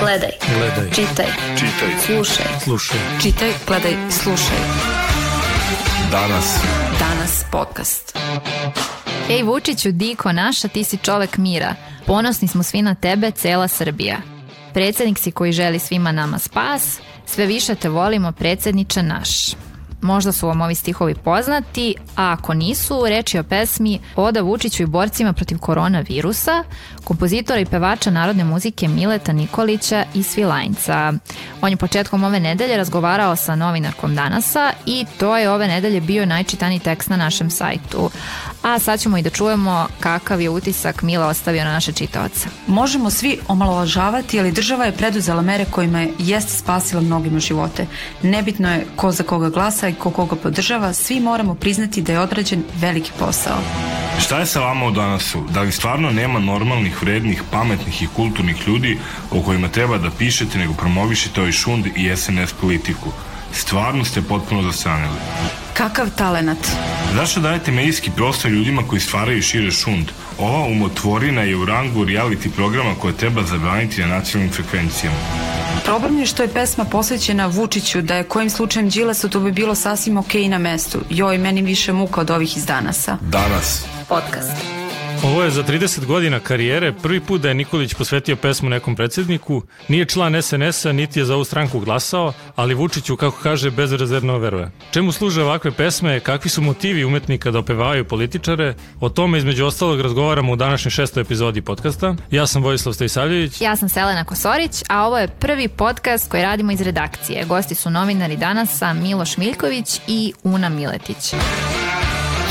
Gledaj. Gledaj. Čitaj. Čitaj. Slušaj. Slušaj. Čitaj, gledaj, slušaj. Danas. Danas podcast. Ej Vučiću, Diko naša, ti si čovek mira. Ponosni smo svi na tebe, cela Srbija. Predsednik si koji želi svima nama spas, sve više te volimo, predsedniče naš. Možda su vam ovi stihovi poznati, a ako nisu, reč je o pesmi Oda Vučiću i borcima protiv koronavirusa, kompozitora i pevača narodne muzike Mileta Nikolića i Svilajnca. On je početkom ove nedelje razgovarao sa novinarkom Danasa i to je ove nedelje bio najčitaniji tekst na našem sajtu. A sad ćemo i da čujemo kakav je utisak Mila ostavio na naše čitaoce. Možemo svi omalovažavati, ali država je preduzela mere kojima je jeste spasila mnogima živote. Nebitno je ko za koga glasa i ko koga podržava, svi moramo priznati da je odrađen veliki posao. Šta je sa vama u danasu? Da li stvarno nema normalnih, vrednih, pametnih i kulturnih ljudi o kojima treba da pišete nego promovišete ovaj šund i SNS politiku? Stvarno ste potpuno zasranili. Kakav talenat? Zašto dajete medijski prostor ljudima koji stvaraju šire šund? Ova umotvorina je u rangu reality programa koje treba zabraniti na nacionalnim frekvencijama. Problem je što je pesma posvećena Vučiću, da je kojim slučajem Đilasu to bi bilo sasvim okej okay na mestu. Joj, meni više muka od ovih iz danasa. Danas. Podcast. Ovo je za 30 godina karijere prvi put da je Nikolić posvetio pesmu nekom predsedniku, nije član SNS-a niti je za ovu stranku glasao, ali Vučiću, kako kaže, bezrezervno veruje. Čemu služe ovakve pesme, kakvi su motivi umetnika da opevaju političare, o tome između ostalog razgovaramo u današnjoj šestoj epizodi podcasta. Ja sam Vojislav Stojsavljević. Ja sam Selena Kosorić, a ovo je prvi podcast koji radimo iz redakcije. Gosti su novinari Danasa Miloš Miljković i Una Miletić.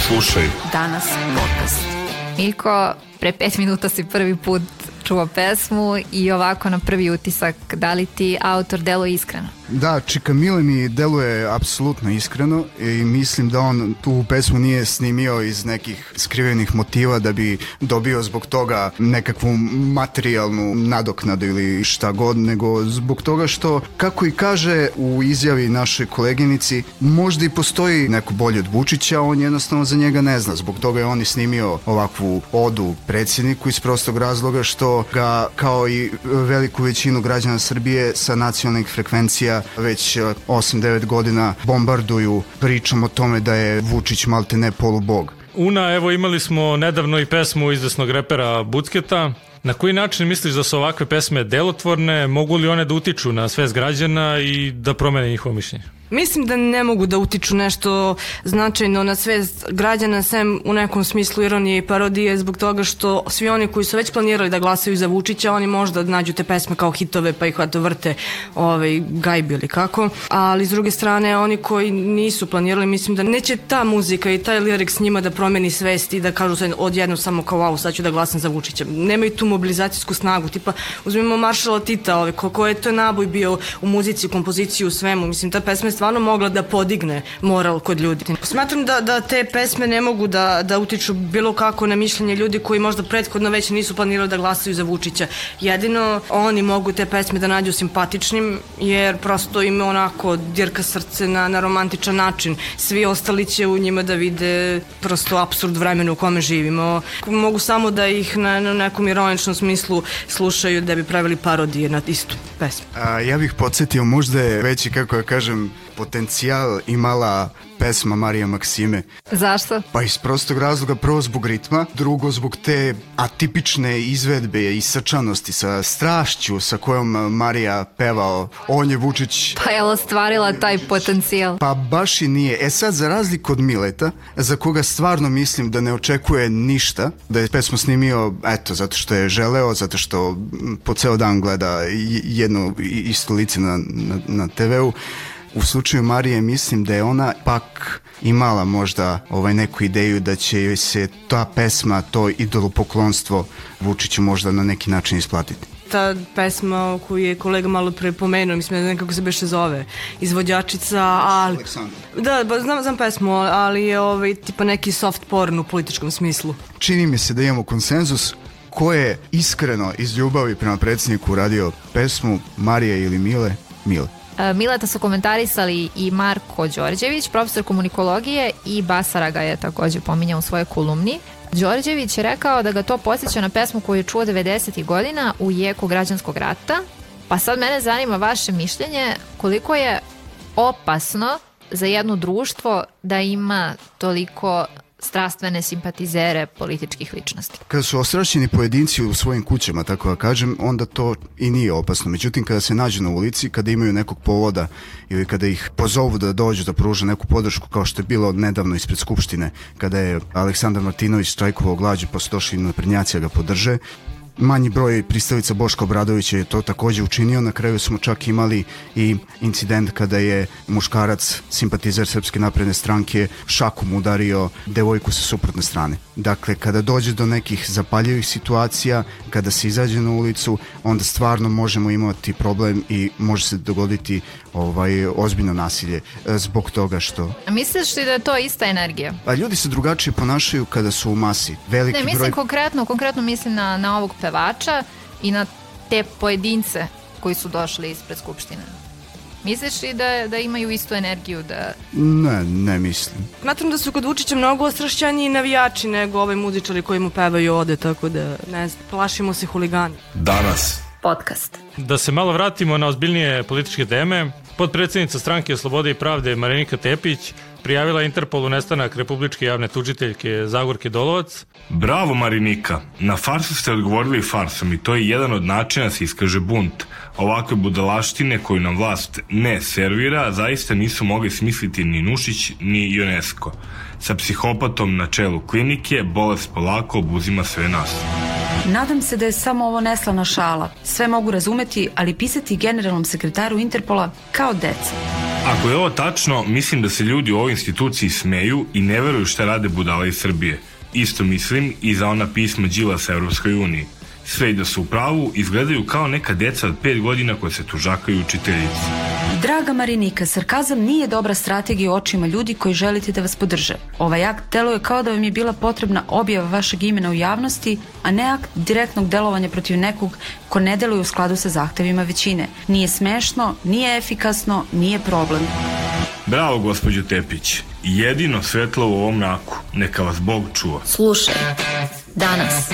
Slušaj. Danas podcast. Miljko, pre pet minuta si prvi put čuo pesmu i ovako na prvi utisak, da li ti autor deluje iskreno? Da, Čika Mile mi deluje apsolutno iskreno i mislim da on tu pesmu nije snimio iz nekih skrivenih motiva da bi dobio zbog toga nekakvu materijalnu nadoknadu ili šta god, nego zbog toga što, kako i kaže u izjavi našoj koleginici, možda i postoji neko bolje od Vučića, on jednostavno za njega ne zna. Zbog toga je on i snimio ovakvu odu predsjedniku iz prostog razloga što ga, kao i veliku većinu građana Srbije sa nacionalnih frekvencija već 8-9 godina bombarduju pričom o tome da je Vučić malte ne polubog. Una, evo imali smo nedavno i pesmu izvesnog repera Bucketa. Na koji način misliš da su ovakve pesme delotvorne? Mogu li one da utiču na svest građana i da promene njihovo mišljenje? Mislim da ne mogu da utiču nešto značajno na sve građana sem u nekom smislu ironije i parodije zbog toga što svi oni koji su već planirali da glasaju za Vučića, oni možda nađu te pesme kao hitove pa ih vato vrte ovaj, gajbi ili kako. Ali s druge strane, oni koji nisu planirali, mislim da neće ta muzika i taj lirik s njima da promeni svest i da kažu se odjedno samo kao wow, sad ću da glasam za Vučića. Nemaju tu mobilizacijsku snagu. Tipa, uzmimo Maršala Tita, ovaj, ko, je to naboj bio u muzici, u kompoziciji, u svemu. Mislim, ta pesma stvarno mogla da podigne moral kod ljudi. Smatram da, da te pesme ne mogu da, da utiču bilo kako na mišljenje ljudi koji možda prethodno već nisu planirali da glasaju za Vučića. Jedino oni mogu te pesme da nađu simpatičnim jer prosto im onako dirka srce na, na romantičan način. Svi ostali će u njima da vide prosto absurd vremena u kome živimo. Mogu samo da ih na, na nekom ironičnom smislu slušaju da bi pravili parodije na istu pesmu. A, ja bih podsjetio, možda je veći, kako ja kažem, potencijal imala pesma Marija Maksime. Zašto? Pa iz prostog razloga, prvo zbog ritma, drugo zbog te atipične izvedbe i srčanosti sa strašću sa kojom Marija pevao On je Vučić. Pa je ostvarila taj potencijal? Pa baš i nije. E sad, za razliku od Mileta, za koga stvarno mislim da ne očekuje ništa, da je pesmu snimio, eto, zato što je želeo, zato što po ceo dan gleda jedno isto lice na, na, na TV-u, U slučaju Marije mislim da je ona pak imala možda ovaj neku ideju da će joj se ta pesma, to idolopoklonstvo Vučiću možda na neki način isplatiti ta pesma koju je kolega malo pre pomenuo, mislim da nekako se beše zove, izvođačica, ali... Da, ba, znam, znam pesmu, ali je ovaj, tipa neki soft porn u političkom smislu. Čini mi se da imamo konsenzus ko je iskreno iz ljubavi prema predsjedniku radio pesmu Marije ili Mile, Mile. Mileta su komentarisali i Marko Đorđević, profesor komunikologije i Basara ga je takođe pominjao u svojoj kolumni. Đorđević je rekao da ga to posjeća na pesmu koju je čuo 90. godina u jeku građanskog rata Pa sad mene zanima vaše mišljenje koliko je opasno za jedno društvo da ima toliko strastvene simpatizere političkih ličnosti. Kada su ostrašćeni pojedinci u svojim kućama, tako da kažem, onda to i nije opasno. Međutim, kada se nađu na ulici, kada imaju nekog povoda ili kada ih pozovu da dođu da pruže neku podršku, kao što je bilo nedavno ispred Skupštine, kada je Aleksandar Martinović strajkovao glađu, pa su došli da ga podrže, manji broj pristavica Boško Obradović je to takođe učinio. Na kraju smo čak imali i incident kada je muškarac, simpatizer Srpske napredne stranke, šakom udario devojku sa suprotne strane. Dakle, kada dođe do nekih zapaljivih situacija, kada se izađe na ulicu, onda stvarno možemo imati problem i može se dogoditi ovaj ozbiljno nasilje e, zbog toga što A misliš li da je to ista energija? a ljudi se drugačije ponašaju kada su u masi. Veliki Ne, mislim broj konkretno, konkretno mislim na, na ovog pevača i na te pojedince koji su došli ispred Skupštine. Misliš li da, da imaju istu energiju da... ne, ne mislim. Smatram da su kod Vučića mnogo ostrašćaniji navijači nego ovaj muzičari koji mu pevaju ode, tako da ne znam, plašimo se huligani. Danas. Podcast. Da se malo vratimo na ozbiljnije političke teme, podpredsednica stranke Slobode i pravde Marinika Tepić prijavila Interpolu nestanak republičke javne tužiteljke Zagorke Dolovac. Bravo Marinika, na farsu ste odgovorili farsom i to je jedan od načina da se iskaže bunt. Ovakve budalaštine koju nam vlast ne servira zaista nisu mogli smisliti ni Nušić ni UNESCO. Sa psihopatom na čelu klinike bolest polako obuzima sve nas. Nadam se da je samo ovo neslana šala. Sve mogu razumeti, ali pisati generalnom sekretaru Interpola kao deca. Ako je ovo tačno, mislim da se ljudi u ovoj instituciji smeju i ne veruju šta rade budala iz Srbije. Isto mislim i za ona pisma Đilasa Evropskoj uniji. Sve i da su u pravu, izgledaju kao neka deca od 5 godina koje se tužakaju učiteljici. Draga Marinika, sarkazam nije dobra strategija u očima ljudi koji želite da vas podrže. Ovaj akt deluje kao da vam je bila potrebna objava vašeg imena u javnosti, a ne akt direktnog delovanja protiv nekog ko ne deluje u skladu sa zahtevima većine. Nije smešno, nije efikasno, nije problem. Bravo, gospođo Tepić. Jedino svetlo u ovom mraku. Neka vas Bog čuva. Slušaj, danas,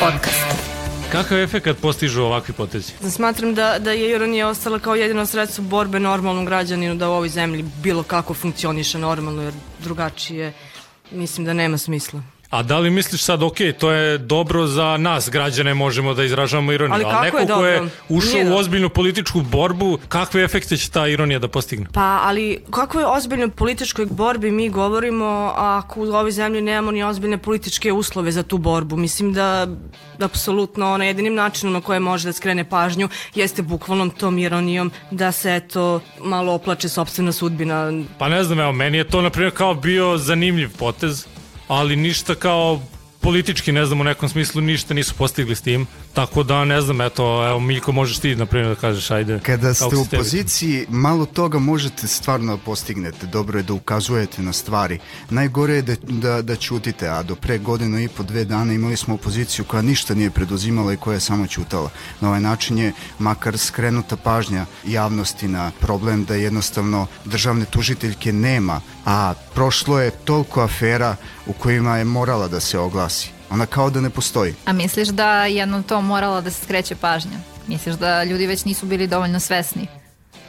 podcast. Kakav efekat postižu ovakvi potezi? Smatram da, da je ironija ostala kao jedino sredstvo borbe normalnom građaninu da u ovoj zemlji bilo kako funkcioniše normalno, jer drugačije mislim da nema smisla. A da li misliš sad, ok, to je dobro za nas, građane, možemo da izražavamo ironiju, Ali ali neko je ko je ušao Nije u ozbiljnu političku borbu, kakve efekte će ta ironija da postigne? Pa, ali kako je ozbiljno političkoj borbi mi govorimo ako u ovoj zemlji nemamo ni ozbiljne političke uslove za tu borbu? Mislim da apsolutno ono jedinim načinom na koje može da skrene pažnju jeste bukvalnom tom ironijom da se eto malo oplače sobstvena sudbina. Pa ne znam, evo, meni je to, na primjer, kao bio zanimljiv potez, ali ništa kao politički, ne znam, u nekom smislu ništa nisu postigli s tim, tako da ne znam, eto, evo, Miljko, možeš ti, na primjer, da kažeš, ajde. Kada ste u poziciji, malo toga možete stvarno da postignete. Dobro je da ukazujete na stvari. Najgore je da, da, da ćutite, a do pre godinu i po dve dana imali smo opoziciju koja ništa nije preduzimala i koja je samo ćutala. Na ovaj način je makar skrenuta pažnja javnosti na problem da jednostavno državne tužiteljke nema, a prošlo je toliko afera u kojima je morala da se oglasi. Ona kao da ne postoji. A misliš da je jedno to morala da se skreće pažnja? Misliš da ljudi već nisu bili dovoljno svesni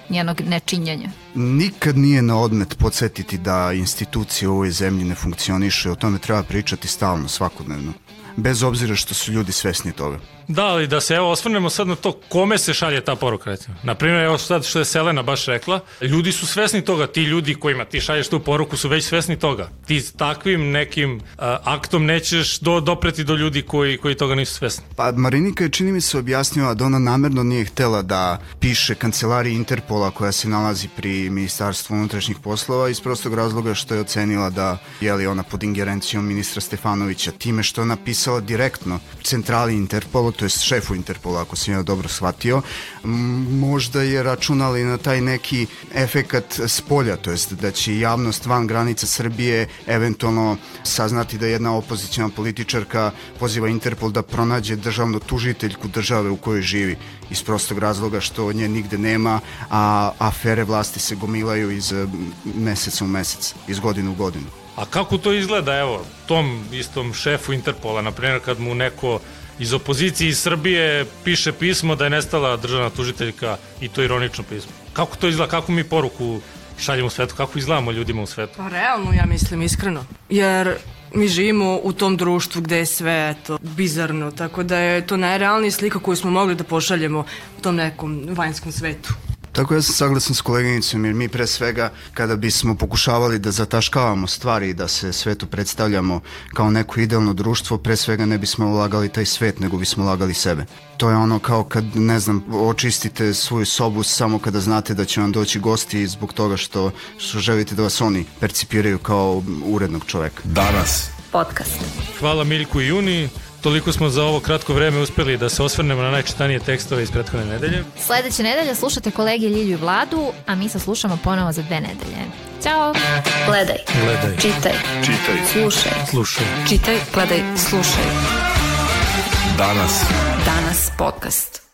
njenog nečinjenja? Nikad nije na odmet podsjetiti da institucije u ovoj zemlji ne funkcioniše, o tome treba pričati stalno, svakodnevno. Bez obzira što su ljudi svesni toga. Da, ali da se evo osvrnemo sad na to kome se šalje ta poruka recimo. Na primjer, evo sad što je Selena baš rekla, ljudi su svesni toga, ti ljudi kojima ti šalješ tu poruku su već svesni toga. Ti s takvim nekim uh, aktom nećeš do, dopreti do ljudi koji, koji toga nisu svesni. Pa Marinika je čini mi se objasnila da ona namerno nije htela da piše kancelariji Interpola koja se nalazi pri Ministarstvu unutrašnjih poslova iz prostog razloga što je ocenila da je li ona pod ingerencijom ministra Stefanovića time što je napisala direktno centrali Interpola, to je šefu Interpola ako sam ja dobro shvatio, možda je računali na taj neki efekat s polja, to jest da će javnost van granica Srbije eventualno saznati da jedna opozicijna političarka poziva Interpol da pronađe državnu tužiteljku države u kojoj živi iz prostog razloga što nje nigde nema, a afere vlasti se gomilaju iz meseca u mesec, iz godine u godinu. A kako to izgleda, evo, tom istom šefu Interpola, na primjer, kad mu neko iz opozicije iz Srbije piše pismo da je nestala državna tužiteljka i to ironično pismo. Kako to izgleda, kako mi poruku šaljemo u svetu, kako izgledamo ljudima u svetu? Pa realno ja mislim iskreno. Jer mi živimo u tom društvu gde je sve to bizarno, tako da je to najrealnija slika koju smo mogli da pošaljemo u tom nekom vanjskom svetu. Tako ja sam saglasan s koleginicom jer mi pre svega kada bismo pokušavali da zataškavamo stvari i da se svetu predstavljamo kao neko idealno društvo, pre svega ne bismo lagali taj svet nego bismo lagali sebe. To je ono kao kad, ne znam, očistite svoju sobu samo kada znate da će vam doći gosti zbog toga što, što želite da vas oni percipiraju kao urednog čoveka. Danas. Podcast. Hvala Miljku i Juni. Toliko smo za ovo kratko vreme uspeli da se osvrnemo na najčitanije tekstove iz prethodne nedelje. Sledeće nedelje slušate kolege Ljilju i Vladu, a mi se slušamo ponovo za dve nedelje. Ćao! Gledaj. Gledaj, Čitaj. Čitaj. Slušaj. slušaj. Čitaj, gledaj, slušaj. Danas. Danas podcast.